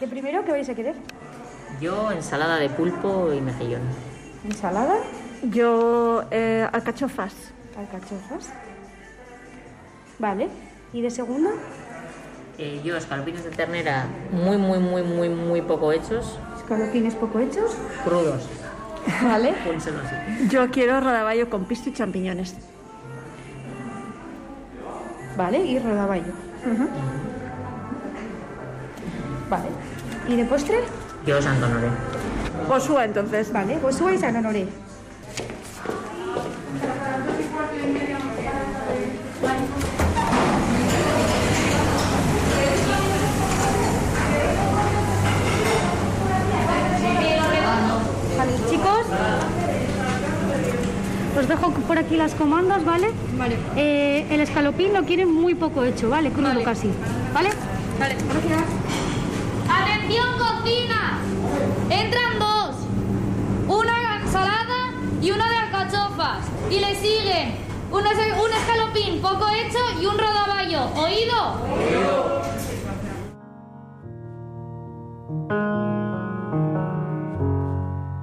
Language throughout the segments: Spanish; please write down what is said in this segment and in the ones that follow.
¿De primero qué vais a querer? Yo ensalada de pulpo y mejillón. ¿Ensalada? Yo, eh, alcachofas. ¿Alcachofas? Vale. ¿Y de segundo? Eh, yo escalopines de ternera muy, muy, muy, muy, muy poco hechos, ¿Escalopines poco hechos? crudos. Vale. Pónselo así. Yo quiero rodaballo con pisto y champiñones. Vale, y rodaballo. Vale. ¿Y de postre? Yo santo no Posúa, entonces. Vale, pues y San Honoré. Vale, chicos. Os dejo por aquí las comandas, ¿vale? Vale. Eh, el escalopín lo quieren muy poco hecho, ¿vale? Crudo Vale. casi. ¿Vale? Vale. Gracias. ¡Atención, cocina! Entran dos. Una ensalada y una de alcachofas. Y le siguen un, es- un escalopín poco hecho y un rodaballo. ¿Oído?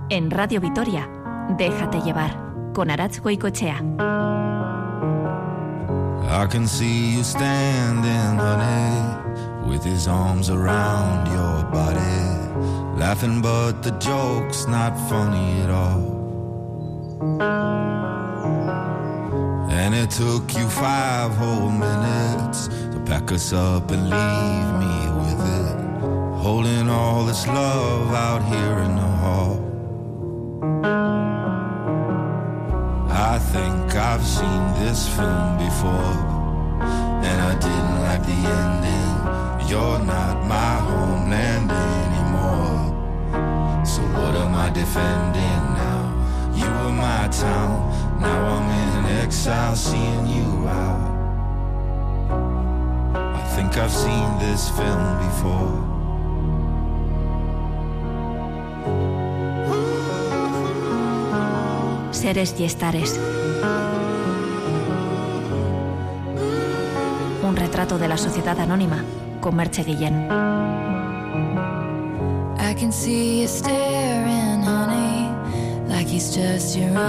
En Radio Vitoria, déjate llevar con Arach Goicochea. I can see you standing, honey, with his arms around your body, laughing, but the joke's not funny at all. And it took you five whole minutes to pack us up and leave me with it, holding all this love out here in the hall. I think I've seen this film before, and I didn't like the ending. You're not my homeland anymore. So what am I defending now? You were my town, now I'm in exile, seeing you out. I think I've seen this film before. Seres y estares. Un retrato de la sociedad anónima con Merche Guillén. I can see you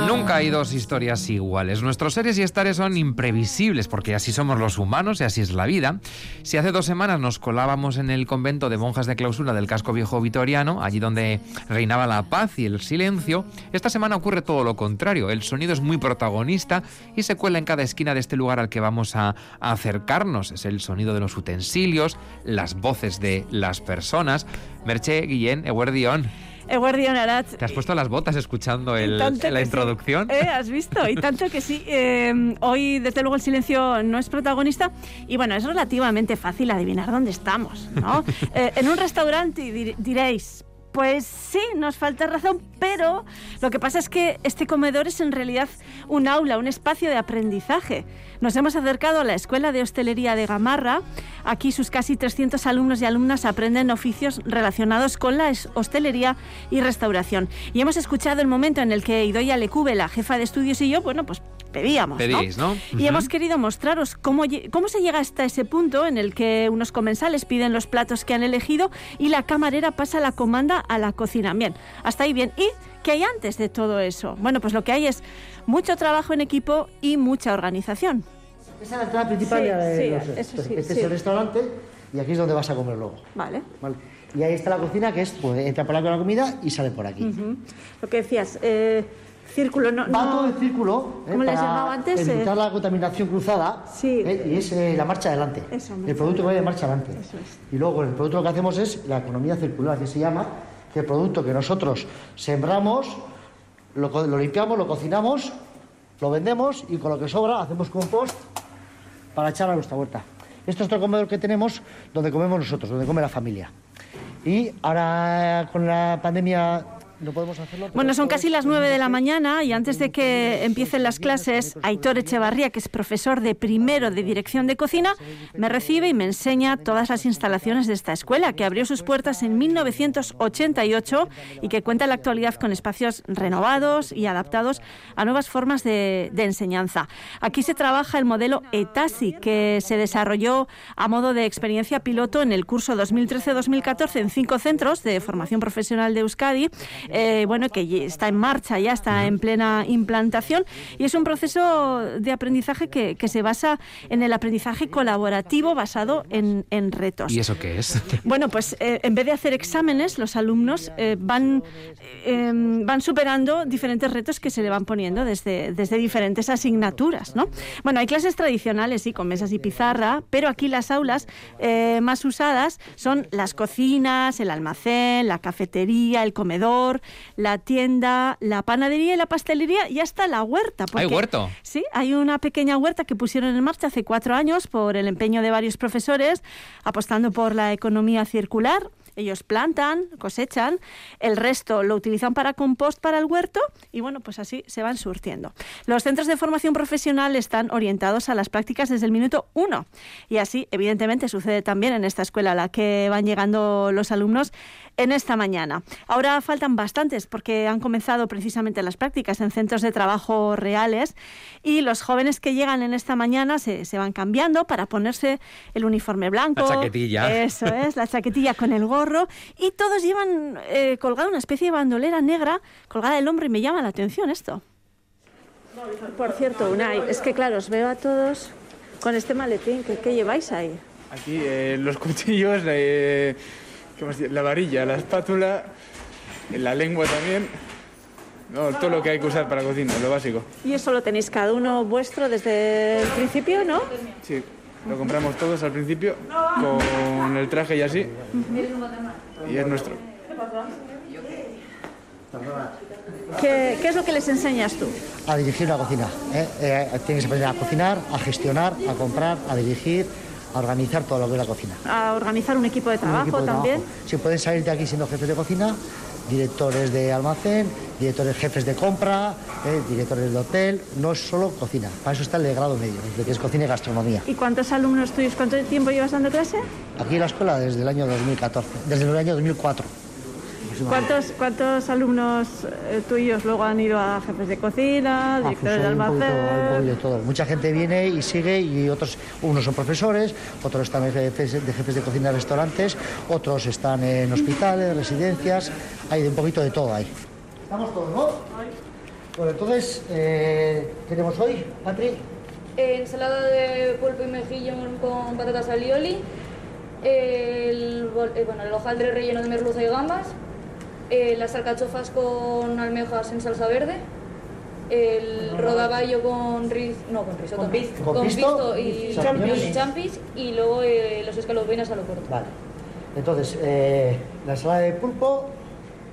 Nunca hay dos historias iguales. Nuestros seres y estares son imprevisibles porque así somos los humanos y así es la vida. Si hace dos semanas nos colábamos en el convento de monjas de clausura del casco viejo vitoriano, allí donde reinaba la paz y el silencio, esta semana ocurre todo lo contrario. El sonido es muy protagonista y se cuela en cada esquina de este lugar al que vamos a, acercarnos. Es el sonido de los utensilios, las voces de las personas. Merche Guillén, Eguerdión, Eguardión Arach. ¿te has puesto las botas escuchando el- la introducción? sí. Eh, ¿Has visto? Y tanto que sí. Eh, hoy, desde luego, el silencio no es protagonista. Y bueno, es relativamente fácil adivinar dónde estamos, ¿no? Eh, en un restaurante diréis. Pues sí, nos falta razón, pero lo que pasa es que este comedor es en realidad un aula, un espacio de aprendizaje. Nos hemos acercado a la Escuela de Hostelería de Gamarra. Aquí sus casi 300 alumnos y alumnas aprenden oficios relacionados con la hostelería y restauración. Y hemos escuchado el momento en el que Idoia Lecube, la jefa de estudios y yo, bueno, pues pedíamos. ¿no? Y hemos querido mostraros cómo, cómo se llega hasta ese punto en el que unos comensales piden los platos que han elegido y la camarera pasa la comanda a la cocina. Bien, hasta ahí bien. ¿Y qué hay antes de todo eso? Bueno, pues lo que hay es mucho trabajo en equipo y mucha organización. Esa es la entrada principal Sí, de sí, los- eso sí, Este sí. es el restaurante y aquí es donde vas a comer luego. Vale. ¿vale? Y ahí está la cocina, que es, pues entra por la comida y sale por aquí. Lo que decías, eh, círculo, no... Va no- todo en círculo ¿eh? ¿Cómo le has para llamado antes? evitar Eh, la contaminación cruzada Sí. ¿eh? y es eh, la marcha adelante. Eso, el producto que va de marcha adelante. Eso es. Y luego el producto lo que hacemos es la economía circular, que se llama, que el producto que nosotros sembramos, lo, lo limpiamos, lo cocinamos, lo vendemos y con lo que sobra hacemos compost para echar a nuestra huerta. Esto es otro comedor que tenemos donde comemos nosotros, donde come la familia. Y ahora con la pandemia no podemos hacerlo. Bueno, son casi las 9 de la mañana y antes de que empiecen las clases, Aitor Echevarría, que es profesor de primero de dirección de cocina, me recibe y me enseña todas las instalaciones de esta escuela, que abrió sus puertas en 1988 y que cuenta en la actualidad con espacios renovados y adaptados a nuevas formas de, de enseñanza. Aquí se trabaja el modelo ETASI, que se desarrolló a modo de experiencia piloto en el curso 2013-2014 en cinco centros de formación profesional de Euskadi, eh, bueno, que está en marcha, ya está en plena implantación y es un proceso de aprendizaje que, que se basa en el aprendizaje colaborativo basado en, en retos. ¿Y eso qué es? Bueno, pues eh, en vez de hacer exámenes, los alumnos eh, van, eh, van superando diferentes retos que se le van poniendo desde, desde diferentes asignaturas, ¿no? Bueno, hay clases tradicionales, sí, con mesas y pizarra, pero aquí las aulas más usadas son las cocinas, el almacén, la cafetería, el comedor, la tienda, la panadería y la pastelería y hasta la huerta. ¿Hay huerto? Sí, hay una pequeña huerta que pusieron en marcha hace cuatro años por el empeño de varios profesores, apostando por la economía circular. Ellos plantan, cosechan, el resto lo utilizan para compost para el huerto y bueno, pues así se van surtiendo. Los centros de formación profesional están orientados a las prácticas desde el minuto uno y así evidentemente sucede también en esta escuela a la que van llegando los alumnos en esta mañana. Ahora faltan bastantes porque han comenzado precisamente las prácticas en centros de trabajo reales y los jóvenes que llegan en esta mañana se, se van cambiando para ponerse el uniforme blanco. La chaquetilla. Eso es, la chaquetilla con el gorro y todos llevan eh, colgada una especie de bandolera negra colgada del hombro y me llama la atención esto. Por cierto, Unai, es que claro, os veo a todos con este maletín. ¿Qué, qué lleváis ahí? Aquí eh, los cuchillos, eh, ¿qué más tiene? la varilla, la espátula, la lengua también. No, todo lo que hay que usar para cocina, lo básico. Y eso lo tenéis cada uno vuestro desde el principio, ¿no? Sí, lo compramos todos al principio con el traje y así. Y es nuestro. ¿Qué, qué es lo que les enseñas tú? A dirigir una cocina. ¿eh? Eh, tienes que aprender a cocinar, a gestionar, a comprar, a dirigir, a organizar todo lo que es la cocina. A organizar un equipo de trabajo equipo de también. trabajo. Si pueden salir de aquí siendo jefes de cocina, directores de almacén, directores jefes de compra, eh, directores de hotel, no es solo cocina. Para eso está el de grado medio, de que es cocina y gastronomía. ¿Y cuántos alumnos tuyos, cuánto tiempo llevas dando clase? Aquí en la escuela desde el año 2014, desde el año 2004. ¿Cuántos, cuántos alumnos eh, tuyos luego han ido a jefes de cocina, Ah, directores pues de un poquito- un poquito almacén? de todo. Mucha gente viene y sigue y otros, unos son profesores, otros están de jefes de, jefes de cocina en restaurantes, otros están en hospitales, residencias, hay de un poquito de todo ahí. Estamos todos, ¿no? Bueno, entonces, eh, ¿qué tenemos hoy, Patri? Eh, ensalada de pulpo y mejillón con patatas alioli, el, eh, bueno, el hojaldre relleno de merluza y gambas, eh, las alcachofas con almejas en salsa verde, el rodaballo con riz, no con risotto, Con pisto. con y y champis y luego eh, los escalopinas a lo corto. Vale. Entonces, eh, la ensalada de pulpo,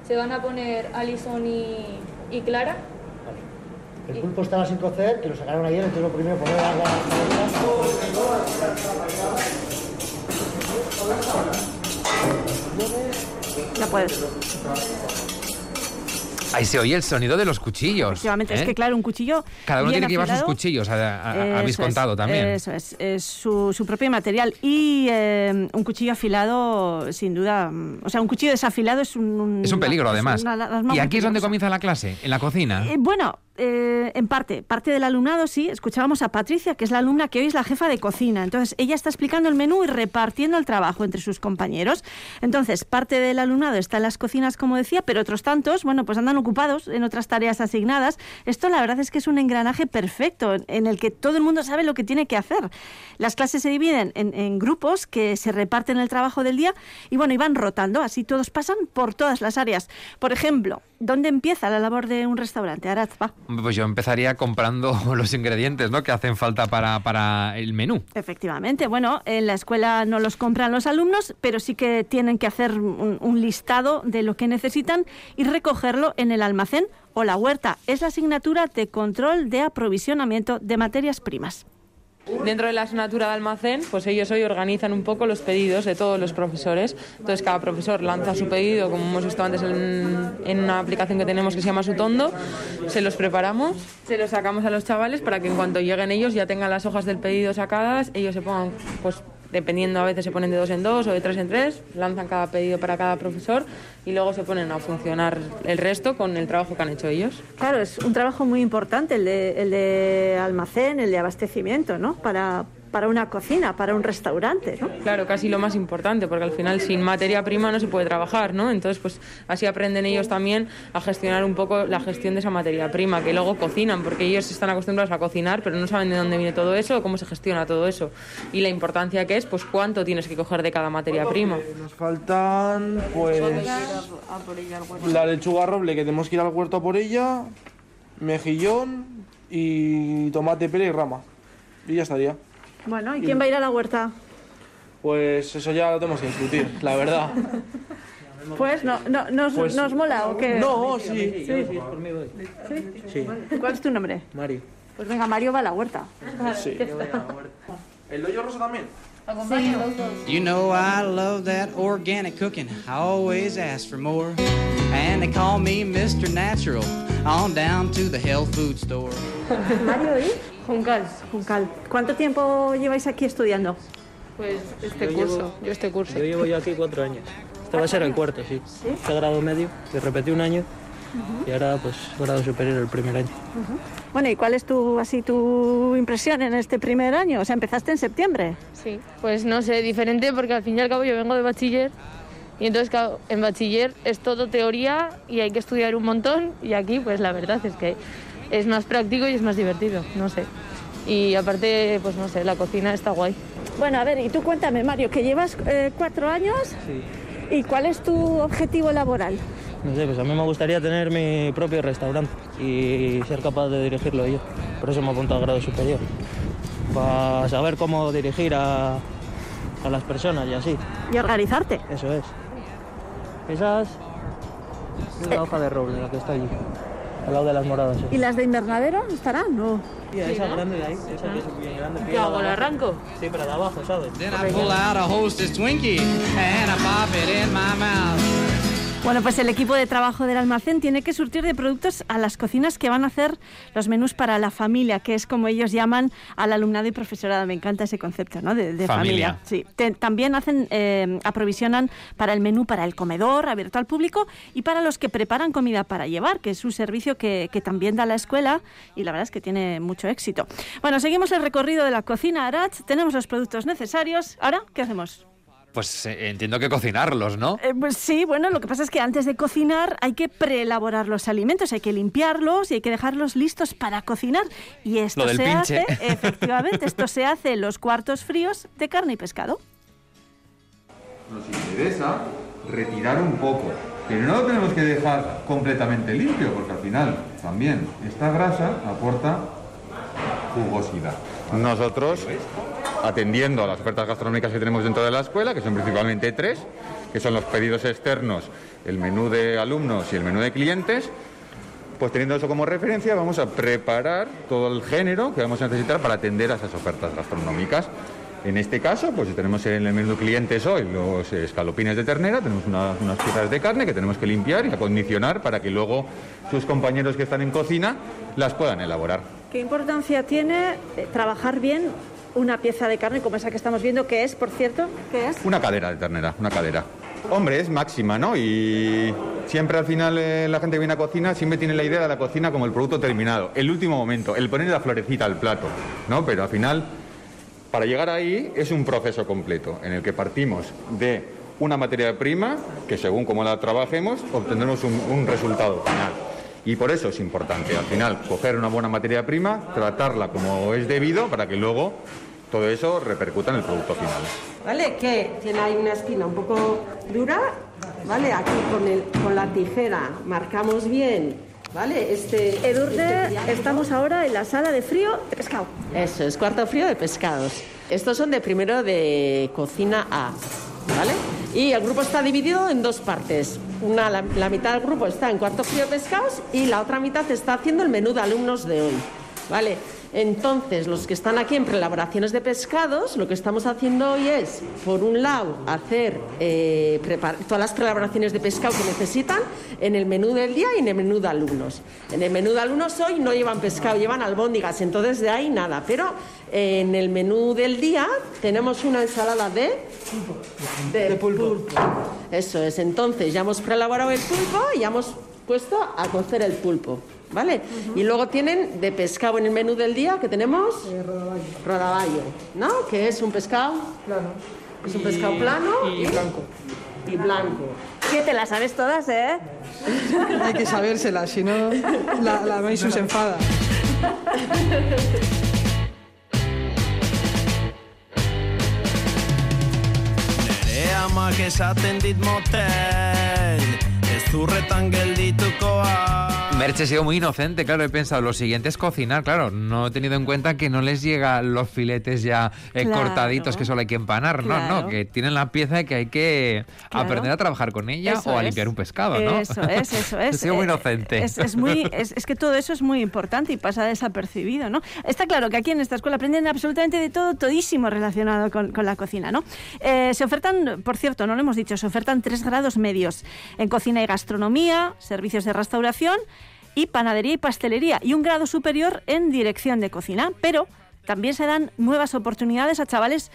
Se van a poner Alison y, y Clara. el pulpo estaba sin cocer, que lo sacaron ayer, entonces lo primero poner agua. Ya puedes. Ahí se oye el sonido de los cuchillos. Efectivamente, es ¿eh? que claro, un cuchillo. Cada uno tiene que llevar sus cuchillos, a- a- a- habéis es, contado también. Eso es, es su, su propio material. Y eh, un cuchillo afilado, sin duda. mm, O sea, un cuchillo desafilado es un. un- Es un peligro, además. una Y aquí es donde comienza la clase, en la cocina. Eh, bueno, eh, en parte, parte del alumnado sí. Escuchábamos a Patricia, que es la alumna que hoy es la jefa de cocina. Entonces, ella está explicando el menú y repartiendo el trabajo entre sus compañeros. Entonces, parte del alumnado está en las cocinas, como decía, pero otros tantos, bueno, pues andan ocupados en otras tareas asignadas. Esto, la verdad, es que es un engranaje perfecto en- el que todo el mundo sabe lo que tiene que hacer. Las clases se dividen en, en grupos que se reparten el trabajo del día y, bueno, y van rotando. Así todos pasan por todas las áreas. Por ejemplo, ¿dónde empieza la labor de un restaurante? Arad, va. Pues yo empezaría comprando los ingredientes ¿no? que hacen falta para, para el menú. Efectivamente, bueno, en la escuela no los compran los alumnos, pero sí que tienen que hacer un, un listado de lo que necesitan y recogerlo en el almacén o la huerta. Es la asignatura de control de aprovisionamiento de materias primas. Dentro de la asignatura de almacén, pues ellos hoy organizan un poco los pedidos de todos los profesores. Entonces cada profesor lanza su pedido, como hemos visto antes en, una aplicación que tenemos que se llama Sutondo, se los preparamos, se los sacamos a los chavales para que en cuanto lleguen ellos ya tengan las hojas del pedido sacadas, ellos se pongan pues dependiendo a veces se ponen de dos en dos o de tres en tres, lanzan cada pedido para cada profesor y luego se ponen a funcionar el resto con el trabajo que han hecho ellos. Claro, es un trabajo muy importante el de, el de almacén, el de abastecimiento, ¿no? Para, para una cocina, para un restaurante, ¿no? Claro, casi lo más importante, porque al final sin materia prima no se puede trabajar, ¿no? Entonces, pues así aprenden ellos también a gestionar un poco la gestión de esa materia prima, que luego cocinan, porque ellos están acostumbrados a cocinar, pero no saben de dónde viene todo eso o cómo se gestiona todo eso. Y la importancia que es, pues cuánto tienes que coger de cada materia prima. Nos faltan, pues, la lechuga roble, que tenemos que ir al huerto a por ella, mejillón y tomate, pera y rama. Y ya estaría. Bueno, ¿y quién va a ir a la huerta? Pues eso ya lo tenemos que discutir, la verdad. Pues no, no, nos, Pues- ¿nos mola o qué? No, sí. Sí. Sí. ¿Sí? ¿Cuál es tu nombre? Mario. Pues venga, Mario va a la huerta. Sí. ¿El hoyo rosa también? You know I love that organic cooking. I always ask for more. And they call me Mr. Natural. On down to the health food store. Mario y Juncal. Juncal. ¿Cuánto tiempo lleváis aquí estudiando? Pues este Yo curso, llevo- yo este curso. Yo llevo ya aquí cuatro años. Este va a ser el cuarto, sí. Este grado medio, que repetí un año. Y ahora, pues, grado superior el primer año. Bueno, ¿y cuál es tu, así, tu impresión en este primer año? O sea, empezaste en septiembre. Sí, pues no sé, diferente porque al fin y al cabo yo vengo de bachiller y entonces en bachiller es todo teoría y hay que estudiar un montón y aquí pues la verdad es que es más práctico y es más divertido, no sé. Y aparte, pues no sé, la cocina está guay. Bueno, a ver, y tú cuéntame, Mario, que llevas eh, cuatro años Sí. y cuál es tu objetivo laboral. No sé, pues a mí me gustaría tener mi propio restaurante y ser capaz de dirigirlo yo. Por eso me he apuntado a grado superior. Para saber cómo dirigir a, a las personas y así. Y organizarte. Eso es. Esas es la hoja de roble, la que está allí. Al lado de las moradas. sí. ¿Y las de invernadero estarán? No. Mira, esa grande de ahí, esa que es bien grande. ¿Qué hago, la arranco? Sí, pero de abajo, ¿sabes? Then I pull out a hostess Twinkie and I pop it in my mouth. Bueno, pues el equipo de trabajo del almacén tiene que surtir de productos a las cocinas que van a hacer los menús para la familia, que es como ellos llaman al alumnado y profesorado. Me encanta ese concepto, ¿no? De, de Familia. familia. Sí. Te- también hacen, eh, aprovisionan para el menú para el comedor abierto al público y para los que preparan comida para llevar, que es un servicio que, que también da la escuela y la verdad es que tiene mucho éxito. Bueno, seguimos el recorrido de la cocina Arach, tenemos los productos necesarios. Ahora, ¿qué hacemos? Pues eh, entiendo que cocinarlos, ¿no? Eh, pues sí, bueno, lo que pasa es que antes de cocinar hay que preelaborar los alimentos, hay que limpiarlos y hay que dejarlos listos para cocinar. Y esto Lo del se pinche. hace, efectivamente, esto se hace en los cuartos fríos de carne y pescado. Nos interesa retirar un poco, pero no lo tenemos que dejar completamente limpio, porque al final también esta grasa aporta jugosidad. Nosotros, atendiendo a las ofertas gastronómicas que tenemos dentro de la escuela, que son principalmente tres, que son los pedidos externos, el menú de alumnos y el menú de clientes, pues teniendo eso como referencia vamos a preparar todo el género que vamos a necesitar para atender a esas ofertas gastronómicas. En este caso, pues tenemos en el menú clientes hoy los escalopines de ternera, tenemos una- unas piezas de carne que tenemos que limpiar y acondicionar para que luego sus compañeros que están en cocina las puedan elaborar. ¿Qué importancia tiene eh, trabajar bien una pieza de carne como esa que estamos viendo, que es, por cierto, ¿qué es? Una cadera de ternera, una cadera. Hombre, es máxima, ¿no? Y siempre al final eh, la gente que viene a cocina siempre tiene la idea de la cocina como el producto terminado, el último momento, el poner la florecita al plato, ¿no? Pero al final, para llegar ahí es un proceso completo en el que partimos de una materia prima que según como la trabajemos obtendremos un, un resultado final. Y por eso es importante, al final, coger una buena materia prima, tratarla como es debido para que luego todo eso repercuta en el producto final. ¿Vale? Que tiene ahí una espina un poco dura, ¿vale? Aquí con, el, con la tijera marcamos bien, ¿vale? Este, Edurne, estamos ahora en la sala de frío de pescado. Eso, es cuarto frío de pescados. Estos son de primero de cocina A, ¿vale? Y el grupo está dividido en dos partes. Una, la, mitad del grupo está en cuarto frío pescados y la otra mitad está haciendo el menú de alumnos de hoy, ¿vale? Entonces, los que están aquí en prelaboraciones de pescados, lo que estamos haciendo hoy es, por un lado, hacer eh, todas las prelaboraciones de pescado que necesitan en el menú del día y en el menú de alumnos. En el menú de alumnos hoy no llevan pescado, llevan albóndigas, entonces de ahí nada. Pero eh, en el menú del día tenemos una ensalada de, de, pulpo. Eso es, entonces ya hemos preelaborado el pulpo y ya hemos puesto a cocer el pulpo. ¿Vale? Y luego tienen de pescado en el menú del día que tenemos rodaballo, ¿no? Que es un pescado plano. Es un pescado plano y, blanco. Y blanco. Que te las sabes todas, ¿eh? Hay que sabérsela, si no, la, la Maisu se enfada. Amak esaten dit motel Ez zurretan gelditukoa Merche ha sido muy inocente, claro, he pensado, lo siguiente es cocinar, claro, no he tenido en cuenta que no les llega los filetes ya eh, Claro. cortaditos que solo hay que empanar, no, Claro. no, que tienen la pieza y que hay que Claro. aprender a trabajar con ella Eso o a es. limpiar un pescado, ¿no? Eso es, eso es. He sido muy inocente. Es, es muy, es, es que todo eso es muy importante y pasa desapercibido, ¿no? Está claro que aquí en esta escuela aprenden absolutamente de todo, todísimo relacionado con, con la cocina, ¿no? Eh, se ofertan, por cierto, no lo hemos dicho, se ofertan tres grados medios en cocina y gastronomía, servicios de restauración y panadería y pastelería y un grado superior en dirección de cocina, pero también se dan nuevas oportunidades a chavales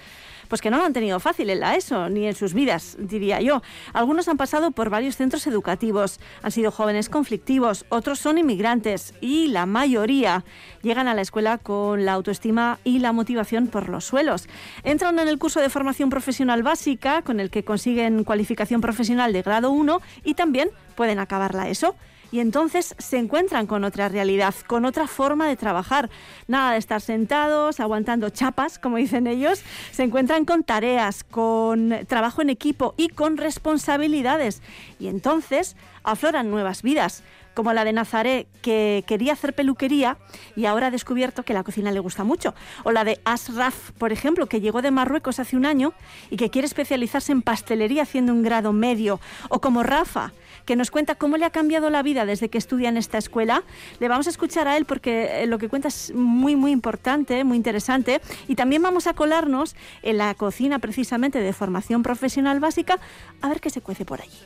pues que no lo han tenido fácil en la ESO ni en sus vidas, diría yo. Algunos han pasado por varios centros educativos, han sido jóvenes conflictivos, otros son inmigrantes y la mayoría llegan a la escuela con la autoestima y la motivación por los suelos. Entran en el curso de formación profesional básica con el que consiguen cualificación profesional de grado 1 y también pueden acabar la ESO y entonces se encuentran con otra realidad, con otra forma de trabajar. Nada de estar sentados, aguantando chapas, como dicen ellos. Se encuentran con tareas, con trabajo en equipo y con responsabilidades. Y entonces afloran nuevas vidas, como la de Nazaré, que quería hacer peluquería y ahora ha descubierto que la cocina le gusta mucho. O la de Asraf, por ejemplo, que llegó de Marruecos hace un año y que quiere especializarse en pastelería haciendo un grado medio. O como Rafa, que nos cuenta cómo le ha cambiado la vida desde que estudia en esta escuela. Le vamos a escuchar a él porque eh, lo que cuenta es muy, muy importante, muy interesante. Y también vamos a colarnos en la cocina precisamente de formación profesional básica a ver qué se cuece por allí.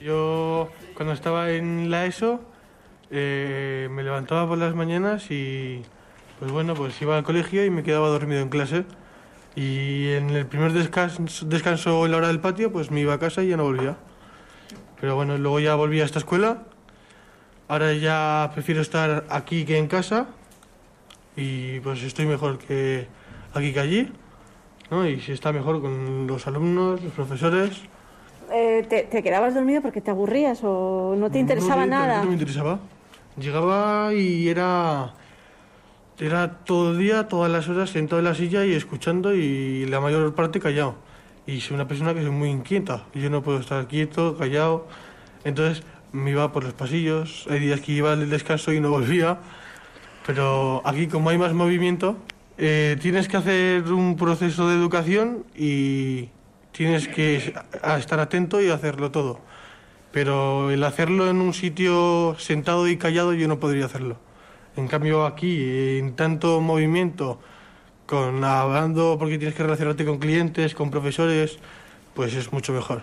Yo cuando estaba en la ESO eh, me levantaba por las mañanas y pues bueno, pues iba al colegio y me quedaba dormido en clase. Y en el primer descanso, descanso en la hora del patio pues me iba a casa y ya no volvía. Pero bueno, luego ya volví a esta escuela. Ahora ya prefiero estar aquí que en casa y pues estoy mejor que aquí que allí. ¿no? Y si está mejor con los alumnos, los profesores. Eh, te, te quedabas dormido porque te aburrías o no te interesaba No, nada? No me interesaba. Llegaba y era. Era todo el día, todas las horas sentado en la silla y escuchando y la mayor parte callado. Y soy una persona que soy muy inquieta. Yo no puedo estar quieto, callado. Entonces me iba por los pasillos. Hay días que iba al descanso y no volvía. Pero aquí, como hay más movimiento, eh, tienes que hacer un proceso de educación y tienes que estar atento y hacerlo todo. Pero el hacerlo en un sitio sentado y callado yo no podría hacerlo. En cambio aquí, en tanto movimiento, con hablando porque tienes que relacionarte con clientes, con profesores, pues es mucho mejor.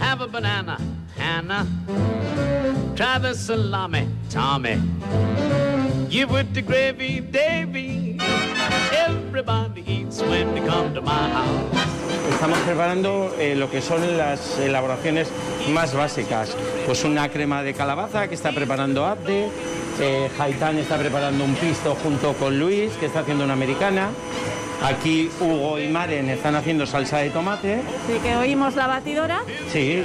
Have a banana, Hannah. Try the salami, Tommy. Give it the gravy, Davy. Everybody eats when they come to my house. Estamos preparando eh, lo que son las elaboraciones más básicas. Pues una crema de calabaza que está preparando Abde, eh, Haitán está preparando un pisto junto con Luis, que está haciendo una americana. Aquí Hugo y Maren están haciendo salsa de tomate. Así que oímos la batidora. Sí.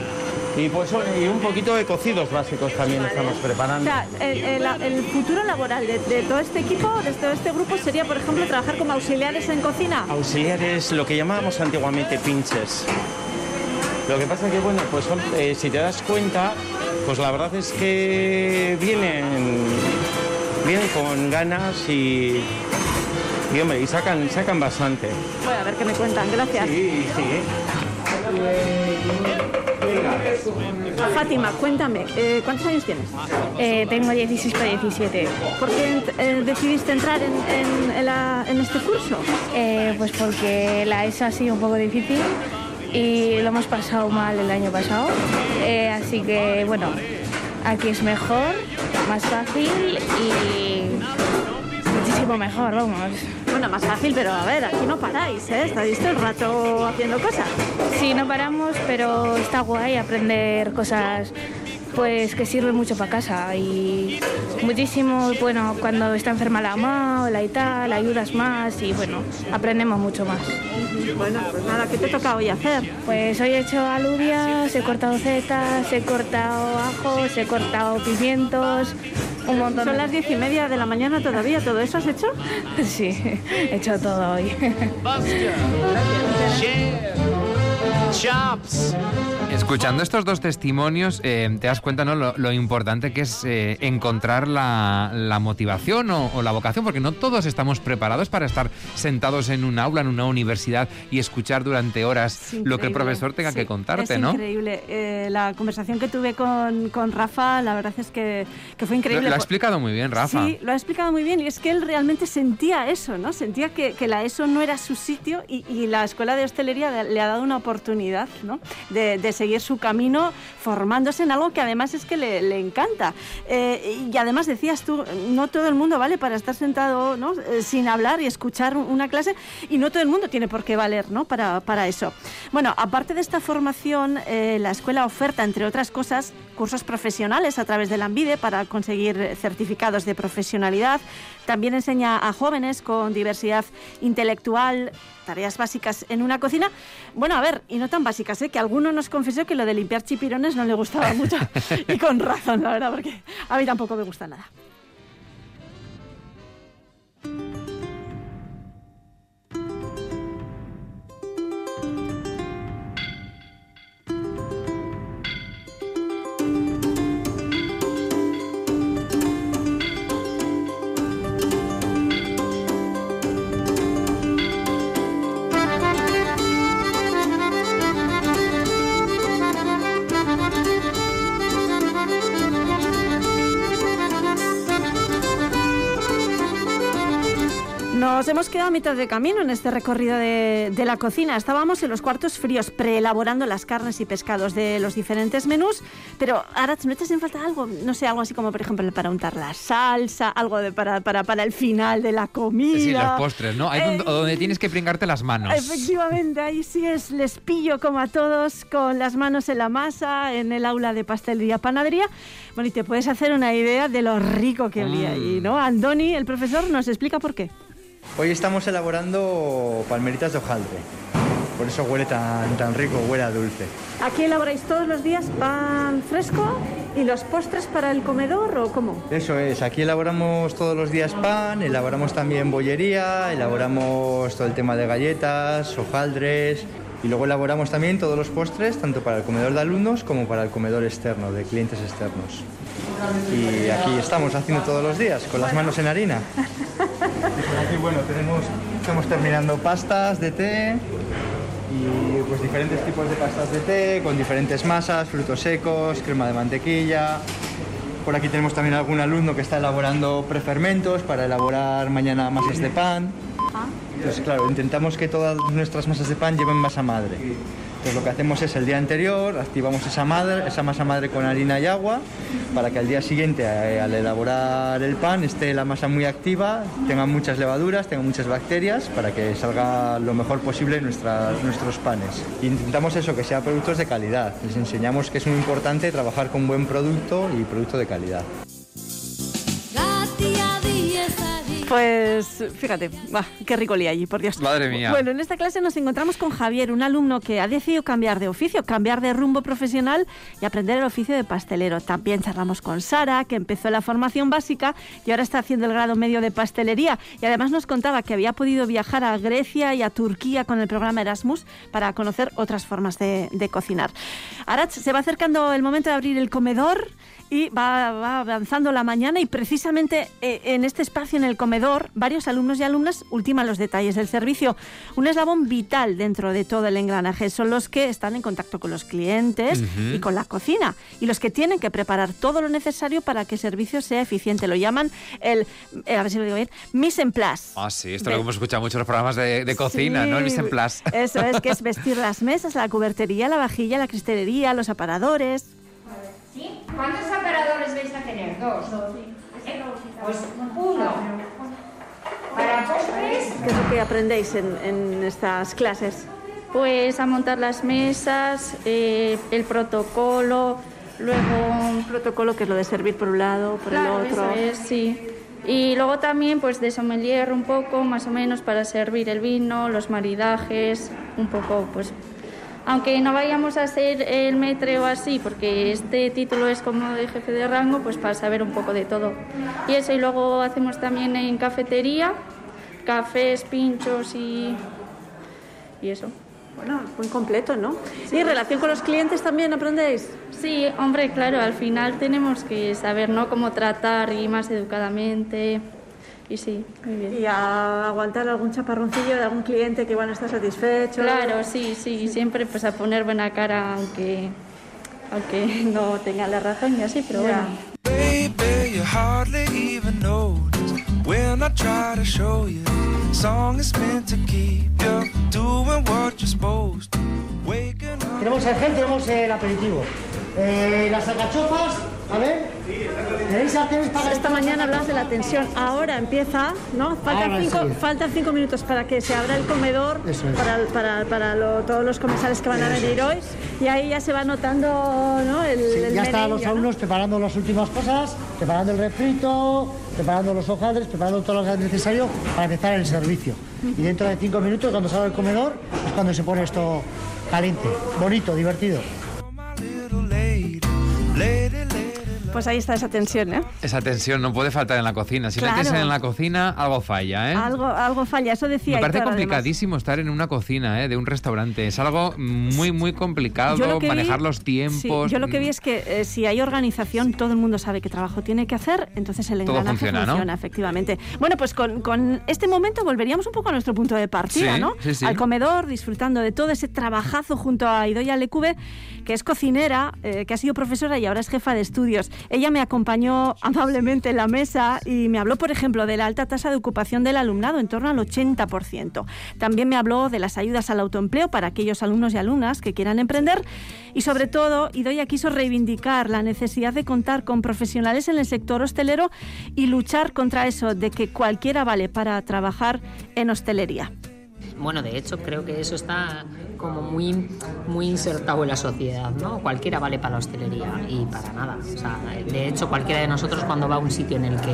Y pues y un poquito de cocidos básicos también estamos O preparando. sea, el, el- el futuro laboral de, de todo este equipo, de todo este grupo, sería, por ejemplo, trabajar como auxiliares en cocina. Auxiliares, lo que llamábamos antiguamente pinches. Lo que pasa que, bueno, pues son- eh, si te das cuenta, pues la verdad es que vienen, vienen con ganas y, Y hombre, y sacan, sacan bastante. Voy a ver qué me cuentan, gracias. Sí, sí. Fátima, cuéntame, eh, ¿cuántos años tienes? tengo 16 para 17. ¿Por qué eh, decidiste entrar en, en- en la- en este curso? Eh, pues porque la ESO ha sido un poco difícil y lo hemos pasado mal el año pasado. Eh, así que bueno, aquí es mejor, más fácil y muchísimo mejor, vamos. Bueno, más fácil, pero a ver, aquí no paráis, ¿eh? Estáis todo el rato haciendo cosas. Sí, no paramos, pero está guay aprender cosas pues que sirven mucho para casa y muchísimo, bueno, cuando está enferma la mamá o la y tal, ayudas más y bueno, aprendemos mucho más. Bueno, pues nada, ¿qué te toca hoy hacer? Pues hoy he hecho alubias, he cortado setas, he cortado ajos, he cortado pimientos, un montón. Son las diez y media de la mañana todavía, ¿todo eso has hecho? Sí, he hecho todo hoy. Chops. Escuchando estos dos testimonios, eh, te das cuenta ¿no? lo, lo importante que es eh, encontrar la, la motivación o, o la vocación, porque no todos estamos preparados para estar sentados en un aula, en una universidad y escuchar durante horas lo que el profesor tenga Sí, que contarte, es ¿no? increíble. Eh, la conversación que tuve con, con Rafa, la verdad es que, que fue increíble. lo ha explicado muy bien, Rafa. Sí, lo ha explicado muy bien y es que él realmente sentía eso, ¿no? Sentía que, que la ESO no era su sitio y, y la Escuela de Hostelería le ha dado una oportunidad, ¿no? De, seguir su camino formándose en algo que además es que le, encanta. Eh, y además decías tú, no todo el mundo vale para estar sentado ¿no? Eh, sin hablar y escuchar una clase y no todo el mundo tiene por qué valer ¿no? para, para eso. Bueno, aparte de esta formación, eh, la escuela oferta, entre otras cosas, cursos profesionales a través de la Ambide para conseguir certificados de profesionalidad. También enseña a jóvenes con diversidad intelectual tareas básicas en una cocina. Bueno, a ver, y no tan básicas, ¿eh? que alguno nos confesó que lo de limpiar chipirones no le gustaba mucho. y con razón, la verdad, porque a mí tampoco me gusta nada. Nos hemos quedado a mitad de camino en este recorrido de, de la cocina. Estábamos en los cuartos fríos, preelaborando las carnes y pescados de los diferentes menús. Pero, Arach, ¿no echas en falta algo? No sé, algo así como, por ejemplo, para untar la salsa, algo de para, para, para el final de la comida. Sí, los postres, ¿no? Donde, Eh, donde tienes que pringarte las manos. Efectivamente, ahí sí es, les pillo como a todos con las manos en la masa, en el aula de pastelería panadería. Bueno, y te puedes hacer una idea de lo rico que olía Mm. ahí, ¿no? Andoni, el profesor, nos explica por qué. Hoy estamos elaborando palmeritas de hojaldre. Por eso huele tan, tan rico, huele a dulce. ¿Aquí elaboráis todos los días pan fresco y los postres para el comedor o cómo? Eso es, aquí elaboramos todos los días pan, elaboramos también bollería, elaboramos todo el tema de galletas, hojaldres y luego elaboramos también todos los postres, tanto para el comedor de alumnos como para el comedor externo, de clientes externos. Y aquí estamos haciendo todos los días, con las manos en harina. Y por aquí, bueno, tenemos, estamos terminando pastas de té y pues diferentes tipos de pastas de té con diferentes masas, frutos secos, crema de mantequilla. Por aquí tenemos también algún alumno que está elaborando prefermentos para elaborar mañana masas de pan. Entonces, claro, intentamos que todas nuestras masas de pan lleven masa madre. Entonces, lo que hacemos es el día anterior activamos esa, masa madre con harina y agua para que al día siguiente, eh, al elaborar el pan, esté la masa muy activa, tenga muchas levaduras, tenga muchas bacterias para que salga lo mejor posible nuestra- nuestros panes. Intentamos eso, que sean productos de calidad. Les enseñamos que es muy importante trabajar con buen producto y producto de calidad. Pues fíjate, qué rico olía allí, por Dios. Madre mía. Bueno, en esta clase nos encontramos con Javier, un alumno que ha decidido cambiar de oficio, cambiar de rumbo profesional y aprender el oficio de pastelero. También charlamos con Sara, que empezó la formación básica y ahora está haciendo el grado medio de pastelería. Y además nos contaba que había podido viajar a Grecia y a Turquía con el programa Erasmus para conocer otras formas de, de cocinar. Arach, se va acercando el momento de abrir el comedor y va, va avanzando la mañana y precisamente eh, en este espacio, en el comedor, varios alumnos y alumnas ultiman los detalles del servicio. Un eslabón vital dentro de todo el engranaje. Son los que están en contacto con los clientes y con la cocina y los que tienen que preparar todo lo necesario para que el servicio sea eficiente. Lo llaman el, eh, a ver si lo digo bien, mise en place. Ah, sí, esto Ve- lo hemos escuchado mucho en los programas de, de cocina, Sí, ¿no? El mise en place. Eso es, que es vestir las mesas, la cubertería, la vajilla, la cristalería, los aparadores. ¿Sí? ¿Cuántos aparadores vais a tener? Dos. ¿Eh? Pues uno. Para postres. ¿Qué es lo que aprendéis en, en estas clases? Pues a montar las mesas, eh, el protocolo, luego... Un protocolo que es lo de servir por un lado, por Claro, el otro. eso es, sí. Y luego también pues de sommelier un poco, más o menos, para servir el vino, los maridajes, un poco pues... Aunque no vayamos a ser el metre o así, porque este título es como de jefe de rango, pues para saber un poco de todo. Y eso, y luego hacemos también en cafetería, cafés, pinchos y, y eso. Bueno, muy completo, ¿no? ¿Y relación con los clientes también aprendéis? Sí, hombre, claro, al final tenemos que saber, ¿no? Cómo tratar y más educadamente. Y sí, muy bien. Y a aguantar algún chaparroncillo de algún cliente que igual no está satisfecho. Claro, sí, sí, siempre pues a poner buena cara, aunque, aunque no tenga la razón y así, pero bueno. Baby, you hardly even notice when I try to show you. Song is meant to keep you doing what you're supposed to. Waking up. Tenemos el gel, tenemos el aperitivo. Eh, las alcachofas, a ver. ¿Tenéis sartenes para Esta mañana hablabas de la tensión. Ahora empieza, ¿no? Faltan, Ahora cinco, sí. faltan cinco minutos para que se abra el comedor es. para, para, para lo- todos los comensales que van a venir hoy. Y ahí ya se va notando ¿no? el, Sí, el ya están los ¿no? alumnos preparando las últimas cosas, preparando el refrito, preparando los hojaldres, preparando todo lo que es necesario para empezar el servicio. Y dentro de cinco minutos, cuando salga el comedor, es cuando se pone esto caliente, bonito, divertido. Lay Pues ahí está esa tensión, ¿eh? Esa tensión no puede faltar en la cocina. Si no hay Claro. tensión en la cocina, algo falla, ¿eh? Algo, algo falla, eso decía Me parece además. complicadísimo estar en una cocina ¿eh? de un restaurante. Es algo muy, muy complicado lo manejar vi- los tiempos. Sí, yo lo que vi es que eh, si hay organización, todo el mundo sabe qué trabajo tiene que hacer, entonces el Todo engranaje funciona, ¿no? efectivamente. Bueno, pues con, con este momento volveríamos un poco a nuestro punto de partida, Sí, ¿no? sí, sí. Al comedor, disfrutando de todo ese trabajazo junto a Idoia Lecube, que es cocinera, eh, que ha sido profesora y ahora es jefa de estudios. Ella me acompañó amablemente en la mesa y me habló, por ejemplo, de la alta tasa de ocupación del alumnado, en torno al 80%. También me habló de las ayudas al autoempleo para aquellos alumnos y alumnas que quieran emprender y sobre todo, Idoia quiso reivindicar la necesidad de contar con profesionales en el sector hostelero y luchar contra eso de que cualquiera vale para trabajar en hostelería. Bueno, de hecho, creo que eso está como muy, muy insertado en la sociedad, ¿no? Cualquiera vale para la hostelería y para nada. O sea, de hecho, cualquiera de nosotros cuando va a un sitio en el que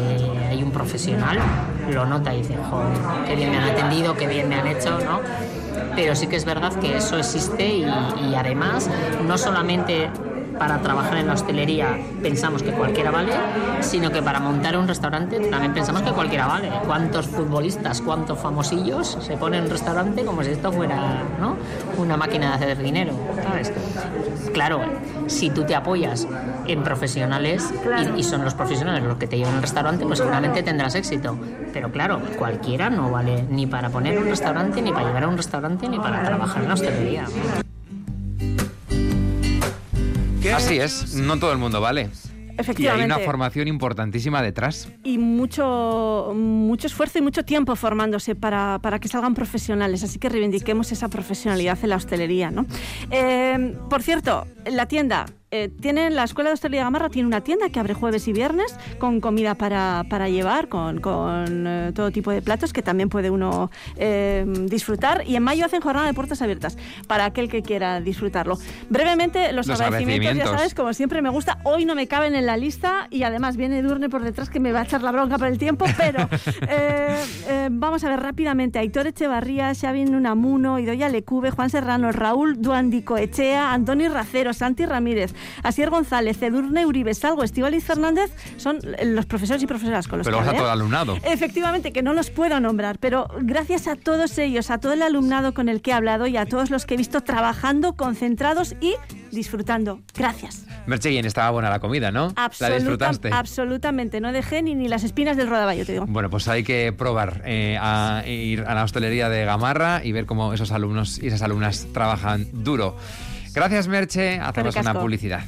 hay un profesional, lo nota y dice, joder, qué bien me han atendido, qué bien me han hecho, ¿no? Pero sí que es verdad que eso existe y, y además no solamente para trabajar en la hostelería pensamos que cualquiera vale, sino que para montar un restaurante también pensamos que cualquiera vale. ¿Cuántos futbolistas, cuántos famosillos se ponen en un restaurante como si esto fuera ¿no? una máquina de hacer dinero? ¿sabes? Claro, si tú te apoyas en profesionales y, y son los profesionales los que te llevan al restaurante, pues seguramente tendrás éxito. Pero claro, cualquiera no vale ni para poner un restaurante, ni para llevar a un restaurante, ni para trabajar en la hostelería. Así es, no todo el mundo vale. Y hay una formación importantísima detrás. y mucho, mucho esfuerzo y mucho tiempo formándose para, para que salgan profesionales. Así que reivindiquemos esa profesionalidad en la hostelería. ¿no? Eh, por cierto, la tienda. Eh, tienen, la Escuela de Hostelería Gamarra tiene una tienda que abre jueves y viernes con comida para, para llevar, con, con, eh, todo tipo de platos que también puede uno eh, disfrutar. Y en mayo hacen jornada de puertas abiertas para aquel que quiera disfrutarlo. Brevemente, los, Los agradecimientos, ya sabes, como siempre me gusta. Hoy no me caben en la lista y además viene Durne por detrás que me va a echar la bronca por el tiempo, pero eh, vamos a ver rápidamente. Aitor Echevarría, Xavi Nunamuno, Idoia Lecube, Juan Serrano, Raúl Duandico Echea, Antonio Racero, Santi Ramírez, Asier González, Edurne Uribe Salgo, Estivaliz Fernández, son los profesores y profesoras con los Pero que vas a todo el alumnado. Efectivamente, que no los puedo nombrar, pero gracias a todos ellos, a todo el alumnado con el que he hablado y a todos los que he visto trabajando, concentrados y disfrutando. Gracias. Merche, bien, estaba buena la comida, ¿no? la Absoluta- disfrutaste. Absolutamente, no dejé ni, ni las espinas del rodaballo, te digo. Bueno, pues hay que probar eh, a ir a la hostelería de Gamarra y ver cómo esos alumnos y esas alumnas trabajan duro. Gracias, Merche. Hacemos una publicidad.